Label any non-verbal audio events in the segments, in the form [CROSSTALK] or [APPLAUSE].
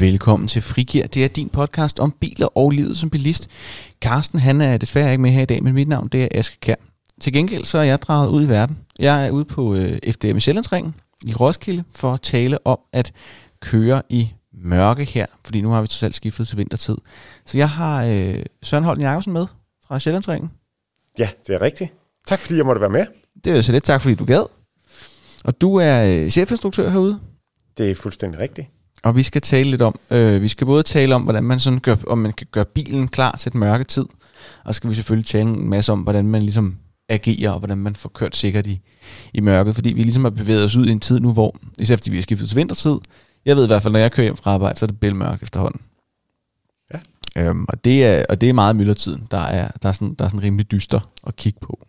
Velkommen til Frigir. Det er din podcast om biler og livet som bilist. Carsten han er desværre ikke med her i dag, men mit navn det er Aske Kær. Til gengæld så er jeg draget ud i verden. Jeg er ude på øh, FDM Sjællandsringen i Roskilde for at tale om at køre i mørke her, fordi nu har vi totalt skiftet til vintertid. Så jeg har øh, Søren Holden Jacobsen med fra Sjællandsringen. Ja, det er rigtigt. Tak fordi jeg måtte være med. Det er så lidt tak, fordi du gad. Og du er øh, chefinstruktør herude. Det er fuldstændig rigtigt. Og vi skal tale lidt om, øh, vi skal både tale om, hvordan man sådan gør, om man kan gøre bilen klar til et mørke tid, og så skal vi selvfølgelig tale en masse om, hvordan man ligesom agerer, og hvordan man får kørt sikkert i, i mørket, fordi vi ligesom har bevæget os ud i en tid nu, hvor, især fordi vi har skiftet til vintertid, jeg ved i hvert fald, når jeg kører hjem fra arbejde, så er det bælmørkt efterhånden. Ja. Øhm, og, det er, og det er meget myldretiden, der er, der er, sådan, der er sådan rimelig dyster at kigge på.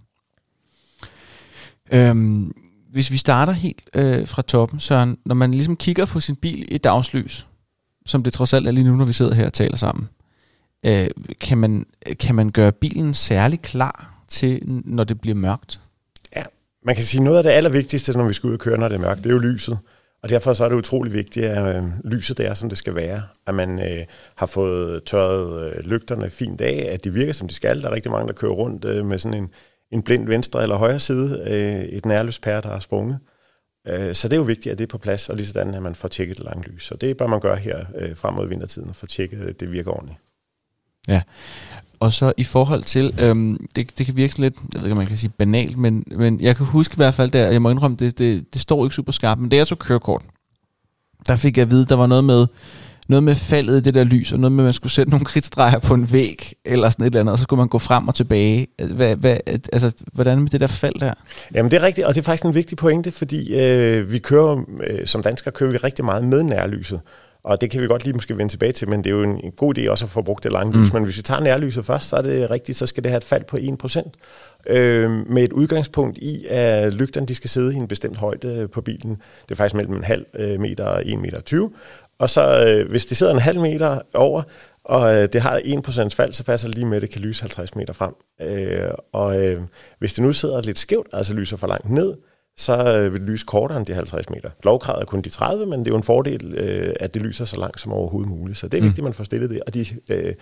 Øhm, hvis vi starter helt øh, fra toppen, så når man ligesom kigger på sin bil i dagslys, som det trods alt er lige nu, når vi sidder her og taler sammen, øh, kan, man, kan man gøre bilen særlig klar til, når det bliver mørkt? Ja, man kan sige, noget af det allervigtigste, når vi skal ud og køre, når det er mørkt, det er jo lyset. Og derfor så er det utrolig vigtigt, at øh, lyset det er, som det skal være. At man øh, har fået tørret øh, lygterne fint af, at de virker, som de skal. Der er rigtig mange, der kører rundt øh, med sådan en, en blind venstre eller højre side, øh, et nærlyspære, der er sprunget. Øh, så det er jo vigtigt, at det er på plads, og lige sådan, at man får tjekket det lange lys. Så det bør man gøre her øh, frem mod vintertiden, og få tjekket, at det virker ordentligt. Ja, og så i forhold til, øhm, det, det kan virke sådan lidt, jeg ved ikke, om man kan sige banalt, men, men jeg kan huske i hvert fald der, jeg må indrømme, det, det, det står ikke super skarpt, men det er så kørekort. Der fik jeg at vide, der var noget med, noget med faldet i det der lys, og noget med, at man skulle sætte nogle kridtstreger på en væg, eller sådan et eller andet, og så skulle man gå frem og tilbage. Hvad, hvad, altså, hvordan med det der fald der? Jamen det er rigtigt, og det er faktisk en vigtig pointe, fordi øh, vi kører, øh, som danskere kører vi rigtig meget med nærlyset. Og det kan vi godt lige måske vende tilbage til, men det er jo en, en god idé også at få brugt det lange lys. Mm. Men hvis vi tager nærlyset først, så er det rigtigt, så skal det have et fald på 1%. Øh, med et udgangspunkt i, at lygterne de skal sidde i en bestemt højde på bilen. Det er faktisk mellem en halv øh, meter og 1,20 meter. 20. Og så øh, hvis det sidder en halv meter over, og øh, det har 1% fald, så passer det lige med, at det kan lyse 50 meter frem. Øh, og øh, hvis det nu sidder lidt skævt, altså lyser for langt ned, så øh, vil det lyse kortere end de 50 meter. Lovkravet er kun de 30, men det er jo en fordel, øh, at det lyser så langt som overhovedet muligt. Så det er mm. vigtigt, at man får stillet det. Og de, øh,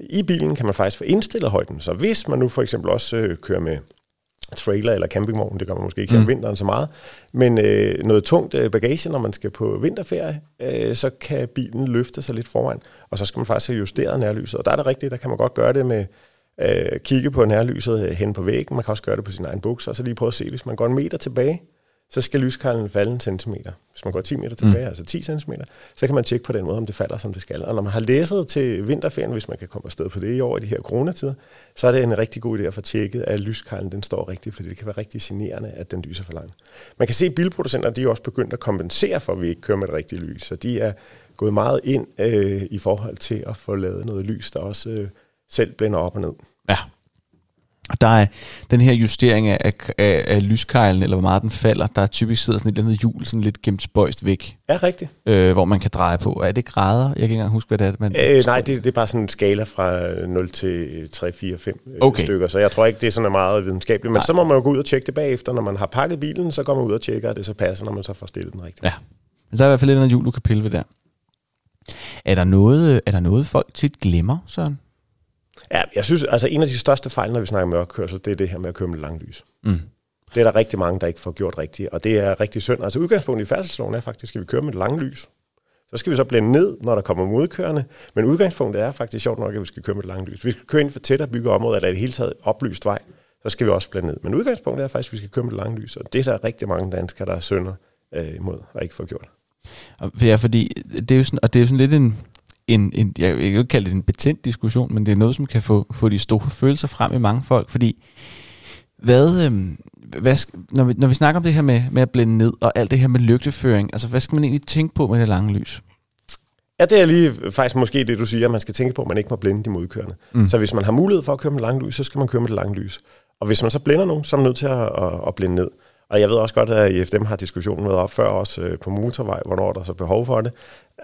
i bilen kan man faktisk få indstillet højden. Så hvis man nu for eksempel også øh, kører med trailer eller campingvogn, det gør man måske ikke her om mm. vinteren så meget, men øh, noget tungt øh, bagage, når man skal på vinterferie, øh, så kan bilen løfte sig lidt foran, og så skal man faktisk have justeret nærlyset. Og der er det rigtigt, der kan man godt gøre det med øh, kigge på nærlyset hen på væggen, man kan også gøre det på sin egen bukser, og så lige prøve at se, hvis man går en meter tilbage, så skal lyskejlen falde en centimeter. Hvis man går 10 meter tilbage, mm. altså 10 cm, så kan man tjekke på den måde, om det falder, som det skal. Og når man har læset til vinterferien, hvis man kan komme afsted på det i år i de her coronatider, så er det en rigtig god idé at få tjekket, at lyskejlen den står rigtigt, fordi det kan være rigtig generende, at den lyser for langt. Man kan se, at bilproducenter de er også begyndt at kompensere for, at vi ikke kører med det rigtige lys. Så de er gået meget ind øh, i forhold til at få lavet noget lys, der også øh, selv blænder op og ned. Ja, der er den her justering af, af, af lyskejlen, eller hvor meget den falder, der er typisk sidder sådan et eller andet hjul, sådan lidt gemt spøjst væk. Ja, rigtigt. Øh, hvor man kan dreje på. Er det grader? Jeg kan ikke engang huske, hvad det er. Man øh, nej, det, det er bare sådan en skala fra 0 til 3, 4, 5 okay. stykker, så jeg tror ikke, det er sådan meget videnskabeligt. Men nej. så må man jo gå ud og tjekke det bagefter. Når man har pakket bilen, så går man ud og tjekker, at det så passer, når man så får stillet den rigtigt. Ja, men der er i hvert fald et eller andet hjul, du kan pille ved der. Er der noget, er der noget folk tit glemmer, Søren? Ja, jeg synes, altså en af de største fejl, når vi snakker mørkkørsel, det er det her med at køre med lang lys. Mm. Det er der rigtig mange, der ikke får gjort rigtigt, og det er rigtig synd. Altså udgangspunktet i færdselsloven er faktisk, at vi kører med lang lys. Så skal vi så blænde ned, når der kommer modkørende. Men udgangspunktet er faktisk sjovt nok, at vi skal køre med lang lys. Hvis vi skal køre ind for tæt og bygge områder, eller i det hele taget oplyst vej, så skal vi også blænde ned. Men udgangspunktet er faktisk, at vi skal køre med lang lys, og det er der rigtig mange danskere, der er sønder øh, imod og ikke får gjort. Ja, fordi det er jo sådan, og det er jo sådan lidt en, en, en, jeg vil ikke kalde det en betændt diskussion, men det er noget, som kan få, få de store følelser frem i mange folk, fordi hvad, øhm, hvad, når, vi, når vi snakker om det her med, med at blænde ned, og alt det her med lygteføring, altså hvad skal man egentlig tænke på med det lange lys? Ja, det er lige faktisk måske det, du siger, at man skal tænke på, at man ikke må blænde de modkørende. Mm. Så hvis man har mulighed for at køre med lange lys, så skal man køre med det lange lys. Og hvis man så blænder nogen, så er man nødt til at, at, at blænde ned. Og jeg ved også godt, at IFDM har diskussionen med op før også øh, på motorvej, hvornår der er så behov for det.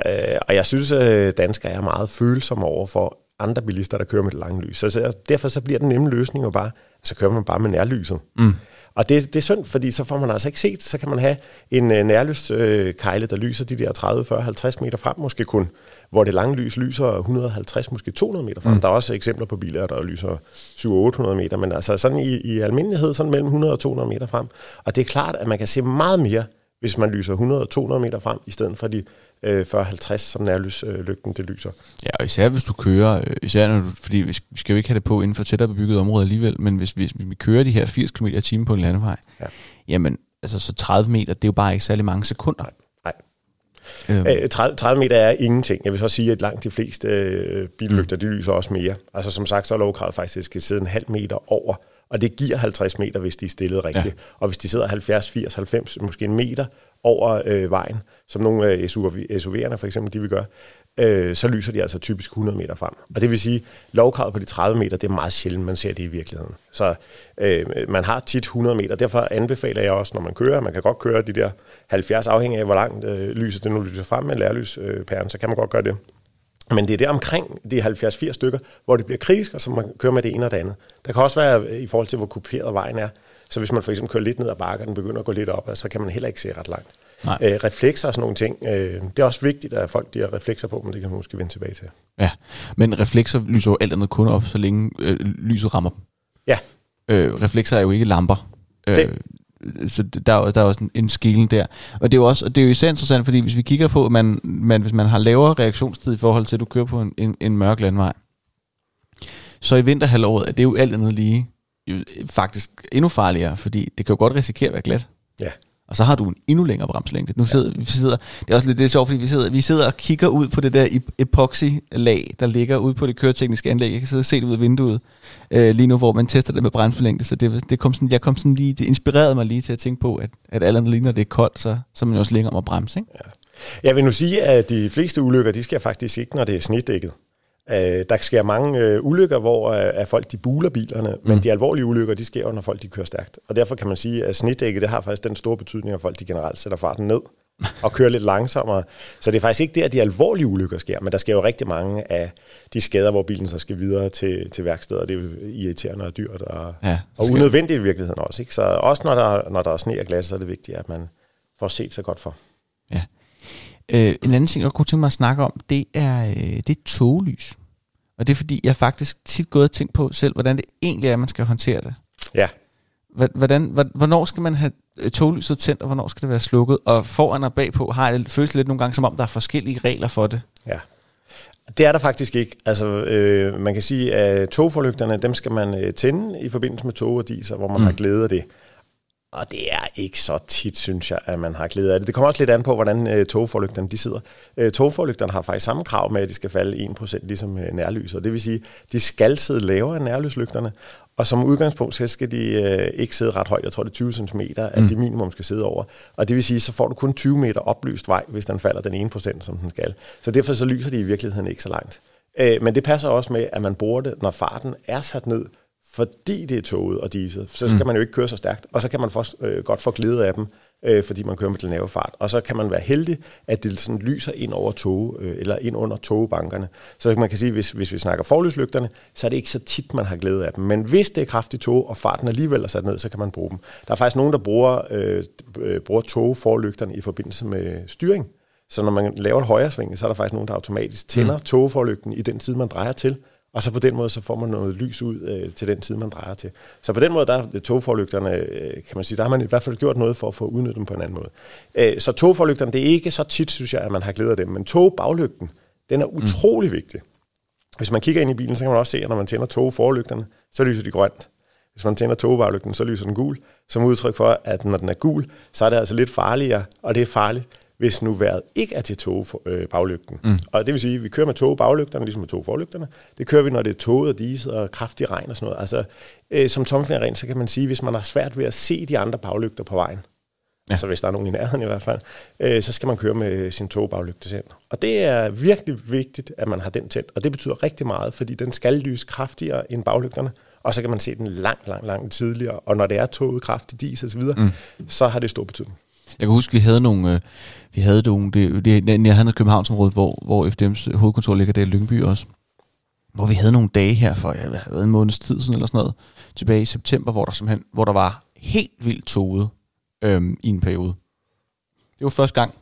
Øh, og jeg synes, at danskere er meget følsomme over for andre bilister, der kører med det lange lys. Så derfor så bliver den nemme løsning jo bare, så kører man bare med nærlyset. Mm. Og det, det er synd, fordi så får man altså ikke set, så kan man have en øh, nærlyskejle, øh, kejle, der lyser de der 30, 40, 50 meter frem måske kun, hvor det lange lys lyser 150, måske 200 meter frem. Mm. Der er også eksempler på biler, der lyser 700-800 meter, men altså sådan i, i almindelighed, sådan mellem 100 og 200 meter frem. Og det er klart, at man kan se meget mere, hvis man lyser 100 og 200 meter frem, i stedet for de øh, 40-50, som nærlyslygten det lyser. Ja, og især hvis du kører, øh, især når du, fordi vi skal jo ikke have det på inden for tættere bebygget område alligevel, men hvis, hvis, hvis vi kører de her 80 km i timen på en landevej, ja. jamen altså så 30 meter, det er jo bare ikke særlig mange sekunder. Nej. Øhm. 30, 30 meter er ingenting. Jeg vil så sige, at langt de fleste øh, billygter, mm. de lyser også mere. Altså som sagt, så er lovkravet faktisk at sidde en halv meter over, og det giver 50 meter, hvis de er stillet rigtigt. Ja. Og hvis de sidder 70, 80, 90, måske en meter over øh, vejen, som nogle af SUV'erne for eksempel, de vil gøre, øh, så lyser de altså typisk 100 meter frem. Og det vil sige, lovkravet på de 30 meter, det er meget sjældent, man ser det i virkeligheden. Så øh, man har tit 100 meter. Derfor anbefaler jeg også, når man kører, man kan godt køre de der 70, afhængig af, hvor langt øh, lyset det nu lyser frem med lærlyspæren, øh, så kan man godt gøre det. Men det er der omkring de 70-80 stykker, hvor det bliver kritisk, og så man kører med det ene og det andet. Der kan også være øh, i forhold til, hvor kuperet vejen er. Så hvis man for eksempel kører lidt ned ad bakken, og den begynder at gå lidt op, så kan man heller ikke se ret langt. Øh, reflekser og sådan nogle ting. Øh, det er også vigtigt, at folk de har reflekser på, men det kan man måske vende tilbage til. Ja, men reflekser lyser jo alt andet kun op, så længe øh, lyset rammer dem. Ja. Øh, reflekser er jo ikke lamper. Øh, så der er, der er også en, en der. Og det er jo også, det er jo især interessant, fordi hvis vi kigger på, at man, man, hvis man har lavere reaktionstid i forhold til, at du kører på en, en, en mørk landvej, så i vinterhalvåret er det jo alt andet lige faktisk endnu farligere, fordi det kan jo godt risikere at være glat. Ja. Og så har du en endnu længere bremselængde. Nu sidder, ja. vi sidder, det er også lidt det er sjovt, fordi vi sidder, vi sidder og kigger ud på det der epoxy-lag, der ligger ude på det køretekniske anlæg. Jeg kan sidde og se det ud af vinduet øh, lige nu, hvor man tester det med bremselængde. Så det, det kom sådan, jeg kom sådan lige, det inspirerede mig lige til at tænke på, at, at alle andre lige, når det er koldt, så, så er man jo også længere om at bremse. Ikke? Ja. Jeg vil nu sige, at de fleste ulykker, de sker faktisk ikke, når det er snitdækket. Øh, der sker mange øh, ulykker, hvor øh, folk de buler bilerne, mm. men de alvorlige ulykker, de sker når folk de kører stærkt. Og derfor kan man sige, at snitdækket, det har faktisk den store betydning, at folk de generelt sætter farten ned [LAUGHS] og kører lidt langsommere. Så det er faktisk ikke der, de alvorlige ulykker sker, men der sker jo rigtig mange af de skader, hvor bilen så skal videre til, til værkstedet, og det er irriterende og dyrt, og, ja, og unødvendigt i virkeligheden også. Ikke? Så også når der, når der er sne og glas, så er det vigtigt, at man får set sig godt for. Ja. Øh, en anden ting, jeg kunne tænke mig at snakke om, det er, øh, det er toglys. Og det er fordi, jeg faktisk tit gået og tænkt på selv, hvordan det egentlig er, man skal håndtere det. Ja. Hvordan, hvornår skal man have øh, toglyset tændt, og hvornår skal det være slukket? Og foran og bagpå har jeg føles lidt nogle gange, som om der er forskellige regler for det. Ja. Det er der faktisk ikke. Altså, øh, man kan sige, at togforlygterne, dem skal man øh, tænde i forbindelse med tog og diesel, hvor man mm. har glæde af det. Og det er ikke så tit, synes jeg, at man har glæde af det. Det kommer også lidt an på, hvordan øh, togforlygterne de sidder. Øh, togforlygterne har faktisk samme krav med, at de skal falde 1% ligesom øh, nærlyset. Det vil sige, de skal sidde lavere end nærlyslygterne, og som udgangspunkt så skal de øh, ikke sidde ret højt. Jeg tror, det er 20 cm, at mm. de minimum skal sidde over. Og det vil sige, så får du kun 20 meter oplyst vej, hvis den falder den 1%, som den skal. Så derfor så lyser de i virkeligheden ikke så langt. Øh, men det passer også med, at man bruger det, når farten er sat ned, fordi det er toget og diesel, så skal mm. man jo ikke køre så stærkt, og så kan man få, øh, godt få glæde af dem, øh, fordi man kører med den lave fart. Og så kan man være heldig, at det sådan lyser ind over tog, øh, eller ind under togbankerne. Så man kan sige, hvis, hvis vi snakker forlyslygterne, så er det ikke så tit, man har glæde af dem. Men hvis det er kraftigt tog, og farten alligevel er sat ned, så kan man bruge dem. Der er faktisk nogen, der bruger, øh, øh bruger togforlygterne i forbindelse med styring. Så når man laver et højre sving, så er der faktisk nogen, der automatisk tænder mm. togforlygten i den tid, man drejer til, og så på den måde, så får man noget lys ud øh, til den tid, man drejer til. Så på den måde, der er togforlygterne, øh, kan man sige, der har man i hvert fald gjort noget for at få udnyttet dem på en anden måde. Øh, så togforlygterne, det er ikke så tit, synes jeg, at man har glædet af dem, men togbaglygten, den er mm. utrolig mm. vigtig. Hvis man kigger ind i bilen, så kan man også se, at når man tænder togforlygterne, så lyser de grønt. Hvis man tænder togbaglygten, så lyser den gul, som udtryk for, at når den er gul, så er det altså lidt farligere, og det er farligt, hvis nu vejret ikke er til tog øh, baglygten. Mm. Og det vil sige, at vi kører med tog baglygterne, ligesom med tog forlygterne. Det kører vi, når det er toget og diset og kraftig regn og sådan noget. Altså, øh, som tommelfingerregn, så kan man sige, hvis man har svært ved at se de andre baglygter på vejen, ja. altså hvis der er nogen i nærheden i hvert fald, øh, så skal man køre med sin togbaglygte selv. Og det er virkelig vigtigt, at man har den tændt. Og det betyder rigtig meget, fordi den skal lyse kraftigere end baglygterne og så kan man se den langt, langt, langt tidligere. Og når det er toget, kraftig dis og så videre, mm. så har det stor betydning. Jeg kan huske, vi havde nogle, øh, vi havde nogle, det, det, jeg havde noget Københavnsområde, hvor, hvor FDM's hovedkontor ligger der i Lyngby også, hvor vi havde nogle dage her for, jeg ved, en måneds tid siden eller sådan noget, tilbage i september, hvor der simpelthen, hvor der var helt vildt toget øhm, i en periode. Det var første gang,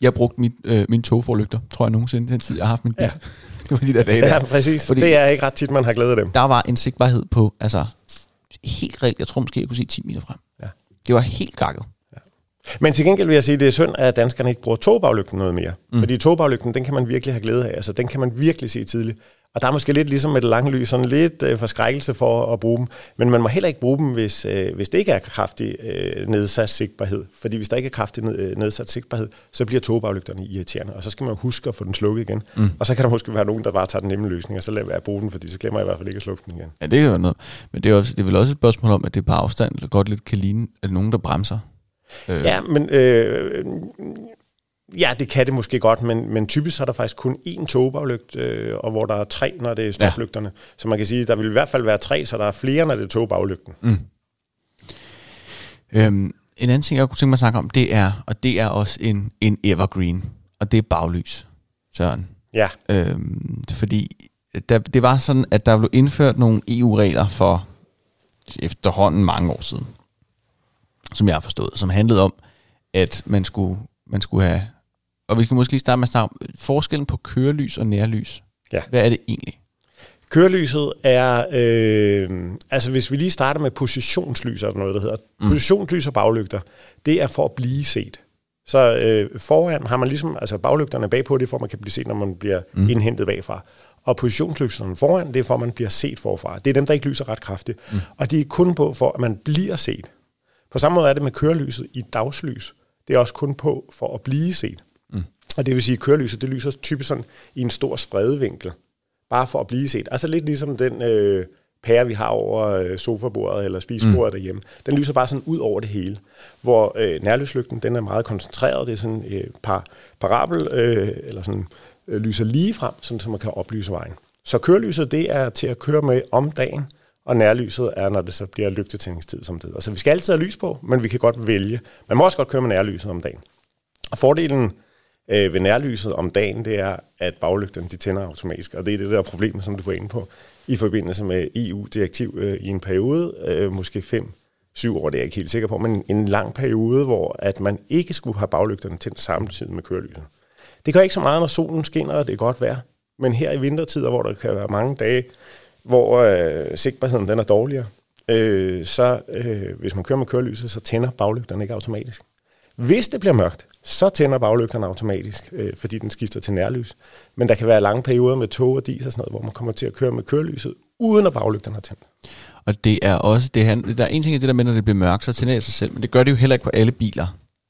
jeg brugte mit, øh, mine togforlygter, tror jeg nogensinde, den tid, jeg har haft min bil. Ja. [LAUGHS] det var de der dage Ja, der. præcis. Fordi- Fordi det er ikke ret tit, man har glæde af dem. Der var en sigtbarhed på, altså helt reelt, jeg tror måske, jeg kunne se 10 meter frem. Ja. Det var helt gakket. Men til gengæld vil jeg sige, at det er synd, at danskerne ikke bruger togbaglygten noget mere. Mm. Fordi togbaglygten, den kan man virkelig have glæde af. Altså, den kan man virkelig se tidligt. Og der er måske lidt ligesom med det lange lys, sådan lidt øh, forskrækkelse for at bruge dem. Men man må heller ikke bruge dem, hvis, øh, hvis det ikke er kraftig øh, nedsat sigtbarhed. Fordi hvis der ikke er kraftig ned, øh, nedsat sigtbarhed, så bliver togbaglygterne irriterende. Og så skal man huske at få den slukket igen. Mm. Og så kan der måske være nogen, der bare tager den nemme løsning, og så lader være at bruge den, fordi så glemmer jeg i hvert fald ikke at slukke den igen. Ja, det er jo noget. Men det er, også, det er vel også et spørgsmål om, at det på afstand godt lidt kan ligne, at nogen, der bremser. Øh, Ja, men øh, ja, det kan det måske godt, men, men typisk er der faktisk kun én togbaglygt, øh, og hvor der er tre, når det er stoplygterne. Ja. Så man kan sige, der vil i hvert fald være tre, så der er flere, når det er togbaglygt. Mm. Øhm, en anden ting, jeg kunne tænke mig at snakke om, det er, og det er også en, en evergreen, og det er baglys, Søren. Ja, Øhm, fordi der, det var sådan, at der blev indført nogle EU-regler for efterhånden mange år siden, som jeg har forstået, som handlede om, at man skulle, man skulle have, og vi kan måske lige starte med at snakke om forskellen på kørelys og nærlys. Ja. Hvad er det egentlig? Kørelyset er, øh, altså hvis vi lige starter med positionslys, er der noget, der hedder. Mm. Positionslys og baglygter, det er for at blive set. Så øh, foran har man ligesom, altså baglygterne bagpå, det er for, at man kan blive set, når man bliver mm. indhentet bagfra. Og positionslyserne foran, det er for, at man bliver set forfra. Det er dem, der ikke lyser ret kraftigt. Mm. Og de er kun på, for at man bliver set. På samme måde er det med kørelyset i dagslys. Det er også kun på for at blive set. Mm. Og det vil sige, at kørelyset, det lyser typisk sådan i en stor spredevinkel bare for at blive set. Altså lidt ligesom den øh, pære, vi har over øh, sofabordet eller spisebordet mm. derhjemme. Den lyser bare sådan ud over det hele. Hvor øh, nærlyslygten, den er meget koncentreret. Det er sådan et øh, par parabel, øh, eller sådan øh, lyser lige frem, sådan, så man kan oplyse vejen. Så kørelyset, det er til at køre med om dagen, og nærlyset er, når det så bliver lygtetændingstid, som det hedder. Så vi skal altid have lys på, men vi kan godt vælge. Man må også godt køre med nærlyset om dagen. Og fordelen øh, ved nærlyset om dagen, det er, at baglygterne de tænder automatisk, og det er det der problem, som du var inde på, i forbindelse med EU-direktiv øh, i en periode, øh, måske 5 syv år, det er jeg ikke helt sikker på, men en lang periode, hvor at man ikke skulle have baglygterne tændt samtidig med kørelyset. Det gør ikke så meget, når solen skinner, og det er godt vejr, men her i vintertider, hvor der kan være mange dage, hvor øh, sigtbarheden den er dårligere, øh, så øh, hvis man kører med kørelyset, så tænder baglygterne ikke automatisk. Hvis det bliver mørkt, så tænder baglygterne automatisk, øh, fordi den skifter til nærlys. Men der kan være lange perioder med tog og dis og sådan noget, hvor man kommer til at køre med kørelyset, uden at baglygterne er tændt. Og det er også, det han, der er en ting i det der med, når det bliver mørkt, så tænder det sig selv, men det gør det jo heller ikke på alle biler.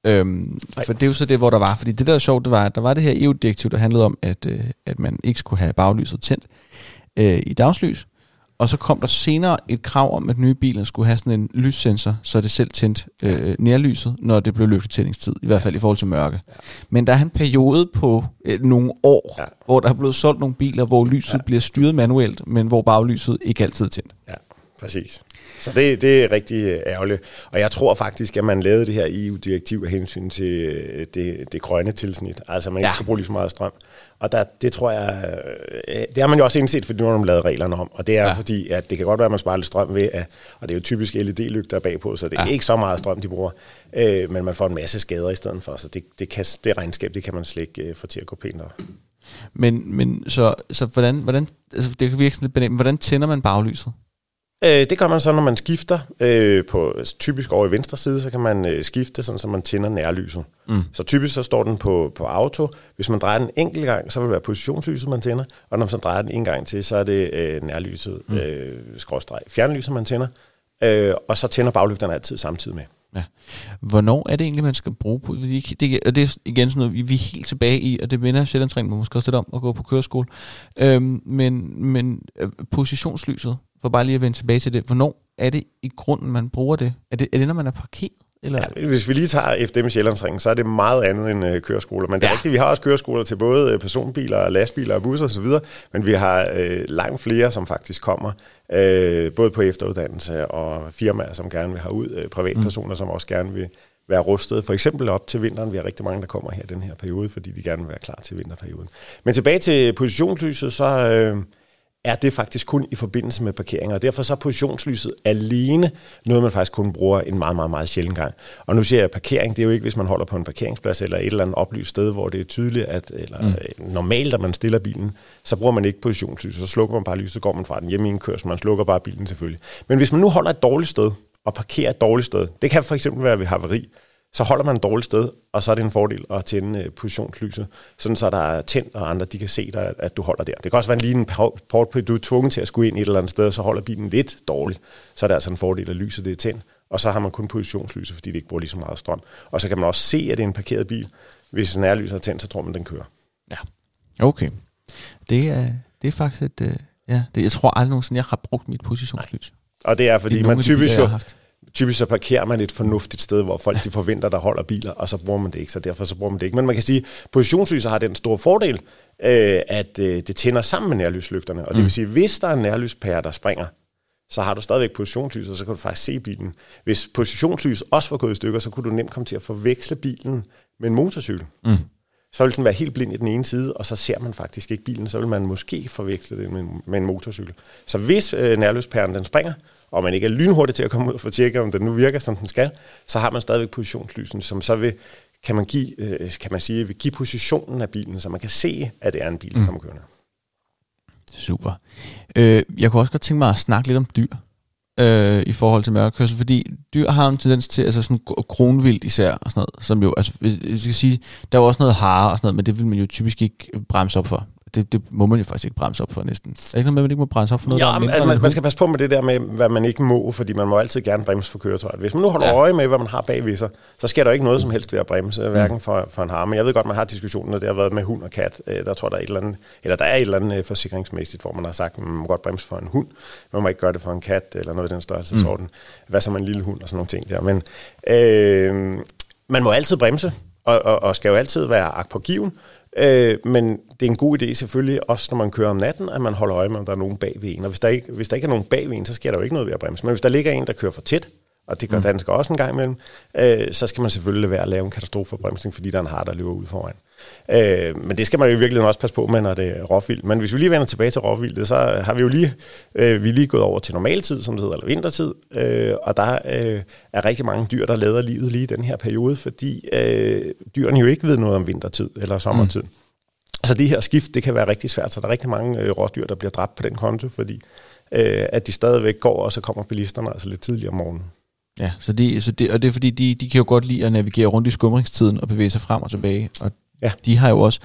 Øhm, for det er jo så det, hvor der var, fordi det der er sjovt, det var, at der var det her EU-direktiv, der handlede om, at, øh, at man ikke skulle have baglyset tændt øh, i dagslys, og så kom der senere et krav om, at nye biler skulle have sådan en lyssensor, så det selv tændt øh, nærlyset, når det blev lygtetændingstid, i hvert fald i forhold til mørke. Ja. Men der er en periode på øh, nogle år, ja. Hvor der er blevet solgt nogle biler, hvor lyset ja. bliver styret manuelt, men hvor baglyset ikke altid tændt. Ja, præcis. Så det, det er rigtig øh, ærgerligt. Og jeg tror faktisk, at man lavede det her EU-direktiv af hensyn til øh, det, det grønne tilsnit. Altså, man ikke Ja. skal bruge lige så meget strøm. Og der, det tror jeg, øh, det har man jo også indset, fordi nu har man lavet reglerne om. Og det er Ja. fordi, at det kan godt være, at man sparer lidt strøm ved, at, og det er jo typisk LED-lygter bagpå, så det er Ja. ikke så meget strøm, de bruger. Øh, men man får en masse skader i stedet for, så det, det, kan, det regnskab, det kan man slet ikke få til at gå pænt op. Men, men så, så hvordan, hvordan, altså det kan virke sådan lidt men hvordan tænder man baglyset? Øh, det gør man så, når man skifter øh, på typisk over i venstre side, så kan man øh, skifte, sådan, så man tænder nærlyset. Mm. Så typisk så står den på, på auto. Hvis man drejer den en enkelt gang, så vil det være positionslyset, man tænder. Og når man så drejer den en gang til, så er det øh, nærlyset, mm. øh, skråstreg, fjernlyset, man tænder. Øh, og så tænder baglygterne altid samtidig med. Ja. Hvornår er det egentlig, man skal bruge på? Fordi det, og det er igen sådan noget, vi, vi er helt tilbage i, og det minder Sjællandstræning måske også lidt om at gå på køreskole. Øhm, men men øh, positionslyset, for bare lige at vende tilbage til det, hvornår er det i grunden, man bruger det? Er det, er det når man er parkeret? Eller? Ja, hvis vi lige tager FDM Sjællandsringen, så er det meget andet end øh, køreskoler. Men det er Ja. rigtigt, vi har også køreskoler til både øh, personbiler, lastbiler og busser osv., men vi har øh, langt flere, som faktisk kommer, øh, både på efteruddannelse og firmaer, som gerne vil have ud, øh, privatpersoner, mm. som også gerne vil være rustet. For eksempel op til vinteren. Vi har rigtig mange, der kommer her den her periode, fordi de gerne vil være klar til vinterperioden. Men tilbage til positionslyset, så... Øh, er det faktisk kun i forbindelse med parkering, og derfor så er positionslyset alene noget, man faktisk kun bruger en meget, meget, meget sjældent gang. Og nu siger jeg parkering, det er jo ikke, hvis man holder på en parkeringsplads eller et eller andet oplyst sted, hvor det er tydeligt, at, eller mm. normalt, at man stiller bilen, så bruger man ikke positionslyset, så slukker man bare lyset, så går man fra den hjemme i en kørsel, man slukker bare bilen selvfølgelig. Men hvis man nu holder et dårligt sted, og parkerer et dårligt sted, det kan for eksempel være ved haveri, så holder man et dårligt sted, og så er det en fordel at tænde øh, positionslyset, sådan så der er tændt, og andre de kan se dig, at du holder der. Det kan også være en lille port, du er tvunget til at skulle ind et eller andet sted, og så holder bilen lidt dårligt. Så er det altså en fordel, at lyset det er tændt, og så har man kun positionslyset, fordi det ikke bruger lige så meget strøm. Og så kan man også se, at det er en parkeret bil. Hvis nærlyset er tændt, så tror man, den kører. Ja, okay. Det er, det er faktisk et... Uh, ja, det, jeg tror aldrig nogensinde, jeg har brugt mit positionslys. Nej. Og det er, fordi det er man typisk jo typisk så parkerer man et fornuftigt sted, hvor folk de forventer, der holder biler, og så bruger man det ikke, så derfor så bruger man det ikke. Men man kan sige, at positionslyset har den store fordel, øh, at øh, det tænder sammen med nærlyslygterne. Og det vil mm. sige, hvis der er en nærlyspære, der springer, så har du stadigvæk positionslys, og så kan du faktisk se bilen. Hvis positionslys også var gået i stykker, så kunne du nemt komme til at forveksle bilen med en motorcykel. Mm så vil den være helt blind i den ene side, og så ser man faktisk ikke bilen, så vil man måske forveksle det med, med en motorcykel. Så hvis øh, nærløspæren den springer, og man ikke er lynhurtig til at komme ud og få tjekke, om den nu virker, som den skal, så har man stadigvæk positionslysen, som så vil, kan man, give, øh, kan man sige, vil give positionen af bilen, så man kan se, at det er en bil, der mm. kommer kørende. Super. Øh, jeg kunne også godt tænke mig at snakke lidt om dyr øh, i forhold til mørkekørsel, fordi dyr har en tendens til, altså sådan kronvildt især, og sådan noget, som jo, altså, jeg skal sige, der er jo også noget hare og sådan noget, men det vil man jo typisk ikke bremse op for det, det må man jo faktisk ikke bremse op for næsten. Er det ikke noget med, at man ikke må bremse op for noget, ja, der er mindre, altså, man, man skal passe på med det der med, hvad man ikke må, fordi man må altid gerne bremse for køretøjet. Hvis man nu holder ja. øje med, hvad man har bagved sig, så sker der ikke noget som helst ved at bremse, mm. hverken for, for en har. Men jeg ved godt, man har diskussionen, og det har været med hund og kat. Øh, der tror der er et eller andet, eller der er et eller andet øh, forsikringsmæssigt, hvor man har sagt, at man må godt bremse for en hund, man må ikke gøre det for en kat, eller noget af den størrelsesorden. Mm. Hvad så med en lille hund og sådan nogle ting der. Men øh, man må altid bremse, og, og, og skal jo altid være agtpågiven. Øh, men det er en god idé selvfølgelig, også når man kører om natten, at man holder øje med, om der er nogen bag ved en. Og hvis der ikke, hvis der ikke er nogen bag ved en, så sker der jo ikke noget ved at bremse. Men hvis der ligger en, der kører for tæt, og det gør mm. danskere også en gang imellem, øh, så skal man selvfølgelig være at lave en katastrofebremsning, fordi der er en har, der løber ud foran. Øh, men det skal man jo i virkeligheden også passe på med, når det er råvildt. Men hvis vi lige vender tilbage til råvildet, så har vi jo lige, øh, vi er lige gået over til normaltid, som det hedder, eller vintertid, øh, og der øh, er rigtig mange dyr, der lader livet lige i den her periode, fordi øh, dyrene jo ikke ved noget om vintertid eller sommertid. Mm. Så det her skift, det kan være rigtig svært, så der er rigtig mange øh, rådyr, der bliver dræbt på den konto, fordi øh, at de stadigvæk går, og så kommer bilisterne altså lidt tidligere om morgenen. Ja, så det, så det, og det er fordi, de, de kan jo godt lide at navigere rundt i skumringstiden og bevæge sig frem og tilbage, og Ja. De har jo også,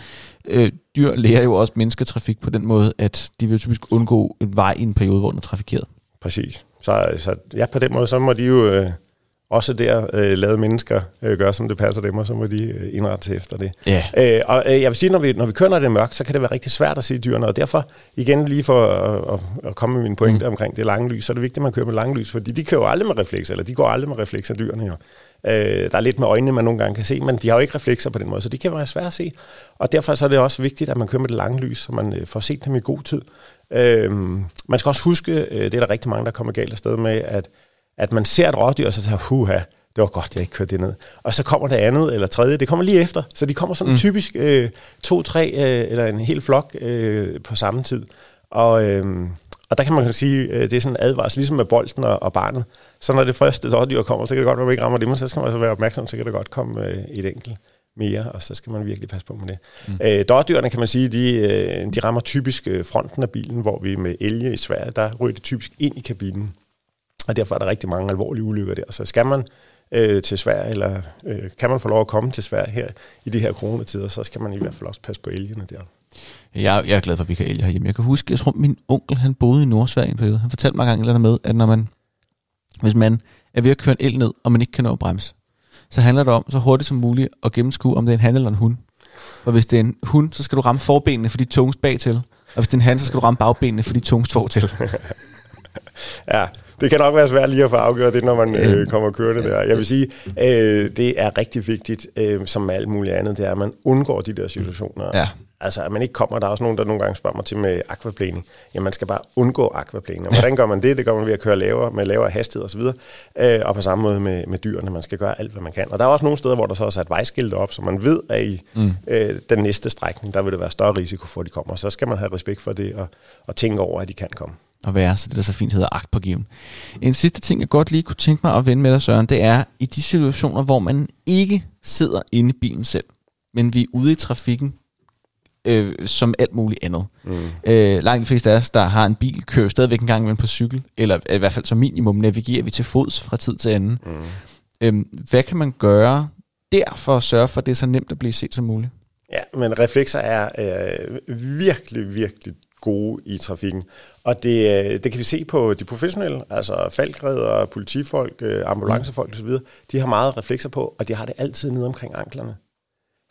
øh, dyr lærer jo også mennesketrafik på den måde, at de vil typisk undgå en vej i en periode, hvor den er trafikeret. Præcis. Så, så ja, på den måde, så må de jo øh, også der øh, lade mennesker øh, gøre, som det passer dem, og så må de øh, indrette sig efter det. Ja. Øh, og øh, jeg vil sige, når vi, når vi kører, når det er mørkt, så kan det være rigtig svært at se dyrene, og derfor, igen lige for at, at, at komme med min pointe mm. omkring det lange lys, så er det vigtigt, at man kører med lange lys, fordi de kører jo aldrig med refleks, eller de går aldrig med refleks af dyrene jo. Øh, der er lidt med øjnene, man nogle gange kan se, men de har jo ikke reflekser på den måde, så de kan være svære at se. Og derfor så er det også vigtigt, at man kører med det lange lys, så man øh, får set dem i god tid. Øh, man skal også huske, øh, det er der rigtig mange, der kommer galt afsted med, at, at man ser et rådyr, og så tager, huha, det var godt, jeg ikke kørte det ned. Og så kommer det andet eller tredje, det kommer lige efter. Så de kommer sådan mm. typisk øh, to, tre øh, eller en hel flok øh, på samme tid. Og, øh, og der kan man sige, øh, det er sådan en advarsel, ligesom med bolden og, og barnet. Så når det første dårdyr kommer, så kan det godt være, at man ikke rammer det, men så skal man altså være opmærksom, så kan det godt komme øh, et enkelt mere, og så skal man virkelig passe på med det. Mm. Øh, dårdyrene kan man sige, de, øh, de rammer typisk øh, fronten af bilen, hvor vi med elge i Sverige, der ryger det typisk ind i kabinen. Og derfor er der rigtig mange alvorlige ulykker der. Så skal man øh, til Sverige, eller øh, kan man få lov at komme til Sverige her i de her coronatider, så skal man i hvert fald også passe på elgene der. Jeg, jeg er glad for, at vi kan elge herhjemme. Jeg kan huske, jeg tror, min onkel, han boede i Nordsverige en periode. Han fortalte mig gang eller med, at når man, hvis man er ved at køre en el ned, og man ikke kan nå at bremse, så handler det om så hurtigt som muligt at gennemskue, om det er en han eller en hund. For hvis det er en hund, så skal du ramme forbenene, for de tungest bagtil. Og hvis det er en han, så skal du ramme bagbenene, for de tungest fortil. [LAUGHS] ja, det kan nok være svært lige at få afgjort det, når man øh, kommer kørende der. Jeg vil sige, øh, det er rigtig vigtigt, øh, som med alt muligt andet, det er, at man undgår de der situationer. Ja. Altså, at man ikke kommer, der er også nogen, der nogle gange spørger mig til med aquaplaning. Jamen, man skal bare undgå aquaplaning. Og hvordan gør man det? Det gør man ved at køre lavere, med lavere hastighed osv. Øh, og på samme måde med, med dyrene. Man skal gøre alt, hvad man kan. Og der er også nogle steder, hvor der så er sat vejskilte op, så man ved, at i mm. øh, den næste strækning, der vil det være større risiko for, at de kommer. Så skal man have respekt for det og, og tænke over, at de kan komme at være, så det der så fint hedder agt på given. En sidste ting, jeg godt lige kunne tænke mig at vende med dig, Søren, det er i de situationer, hvor man ikke sidder inde i bilen selv, men vi er ude i trafikken, øh, som alt muligt andet. Mm. Øh, langt de fleste af os, der har en bil, kører stadigvæk en gang imellem på cykel, eller i hvert fald som minimum navigerer vi til fods fra tid til anden. Mm. Øh, hvad kan man gøre der for at sørge for, at det er så nemt at blive set som muligt? Ja, men reflekser er øh, virkelig, virkelig gode i trafikken. Og det, øh, det kan vi se på de professionelle, altså falkredder, politifolk, øh, ambulancefolk osv. De har meget reflekser på, og de har det altid nede omkring anklerne.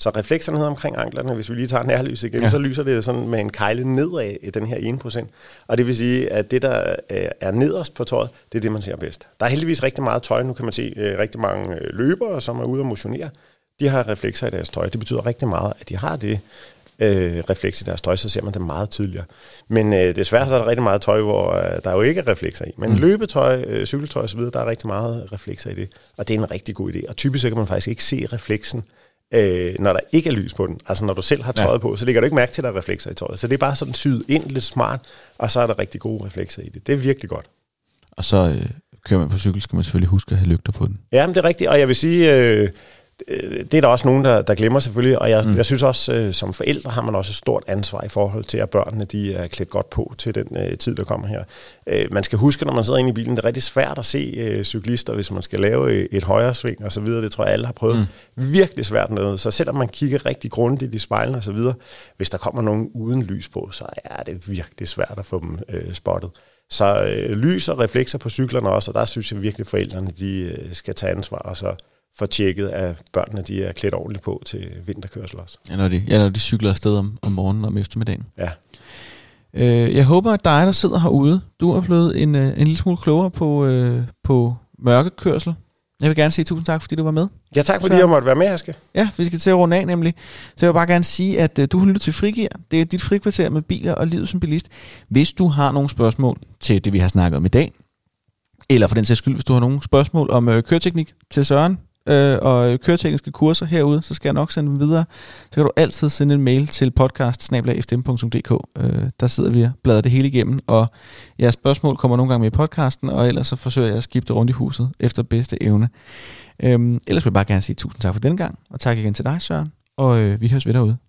Så reflekserne omkring anklerne, hvis vi lige tager nærlys igen, ja. så lyser det sådan med en kejle nedad i den her 1%. Og det vil sige, at det, der øh, er nederst på tøjet, det er det, man ser bedst. Der er heldigvis rigtig meget tøj. Nu kan man se rigtig mange løbere, som er ude og motionere. De har reflekser i deres tøj. Det betyder rigtig meget, at de har det øh, refleks i deres tøj, så ser man det meget tidligere. Men øh, desværre så er der rigtig meget tøj, hvor øh, der jo ikke er reflekser i. Men mm. løbetøj, øh, cykeltøj osv., der er rigtig meget reflekser i det. Og det er en rigtig god idé. Og typisk så kan man faktisk ikke se refleksen, øh, når der ikke er lys på den. Altså når du selv har tøjet ja. på, så lægger du ikke mærke til, at der er reflekser i tøjet. Så det er bare sådan syet ind lidt smart, og så er der rigtig gode reflekser i det. Det er virkelig godt. Og så øh, kører man på cykel, skal man selvfølgelig huske at have lygter på den. Ja, men det er rigtigt. Og jeg vil sige... Øh, det er der også nogen, der, der glemmer selvfølgelig, og jeg, mm. jeg synes også, øh, som forældre har man også et stort ansvar i forhold til, at børnene de er klædt godt på til den øh, tid, der kommer her. Øh, man skal huske, når man sidder inde i bilen, det er rigtig svært at se øh, cyklister, hvis man skal lave et, et højre sving og så videre. Det tror jeg, alle har prøvet. Mm. Virkelig svært noget. Så selvom man kigger rigtig grundigt i spejlene og så videre, hvis der kommer nogen uden lys på, så er det virkelig svært at få dem øh, spottet. Så øh, lys og reflekser på cyklerne også, og der synes jeg virkelig, at forældrene de, øh, skal tage ansvar og så få tjekket, at børnene de er klædt ordentligt på til vinterkørsel også. Ja, når de, ja, når de cykler afsted om, om morgenen og om eftermiddagen. Ja. Øh, jeg håber, at dig, der sidder herude, du er blevet en, øh, en lille smule klogere på, øh, på mørkekørsel. Jeg vil gerne sige tusind tak, fordi du var med. Ja, tak fordi jeg måtte være med, Aske. Ja, vi skal til at runde af nemlig. Så jeg vil bare gerne sige, at uh, du har lyttet til Frigir. Det er dit frikvarter med biler og livet som bilist. Hvis du har nogle spørgsmål til det, vi har snakket om i dag, eller for den sags skyld, hvis du har nogle spørgsmål om øh, køreteknik til Søren, øh, og køretekniske kurser herude, så skal jeg nok sende dem videre. Så kan du altid sende en mail til podcast øh, Der sidder vi og bladrer det hele igennem, og jeres spørgsmål kommer nogle gange med i podcasten, og ellers så forsøger jeg at skifte rundt i huset efter bedste evne. Øh, ellers vil jeg bare gerne sige tusind tak for den gang, og tak igen til dig, Søren, og øh, vi høres ved derude.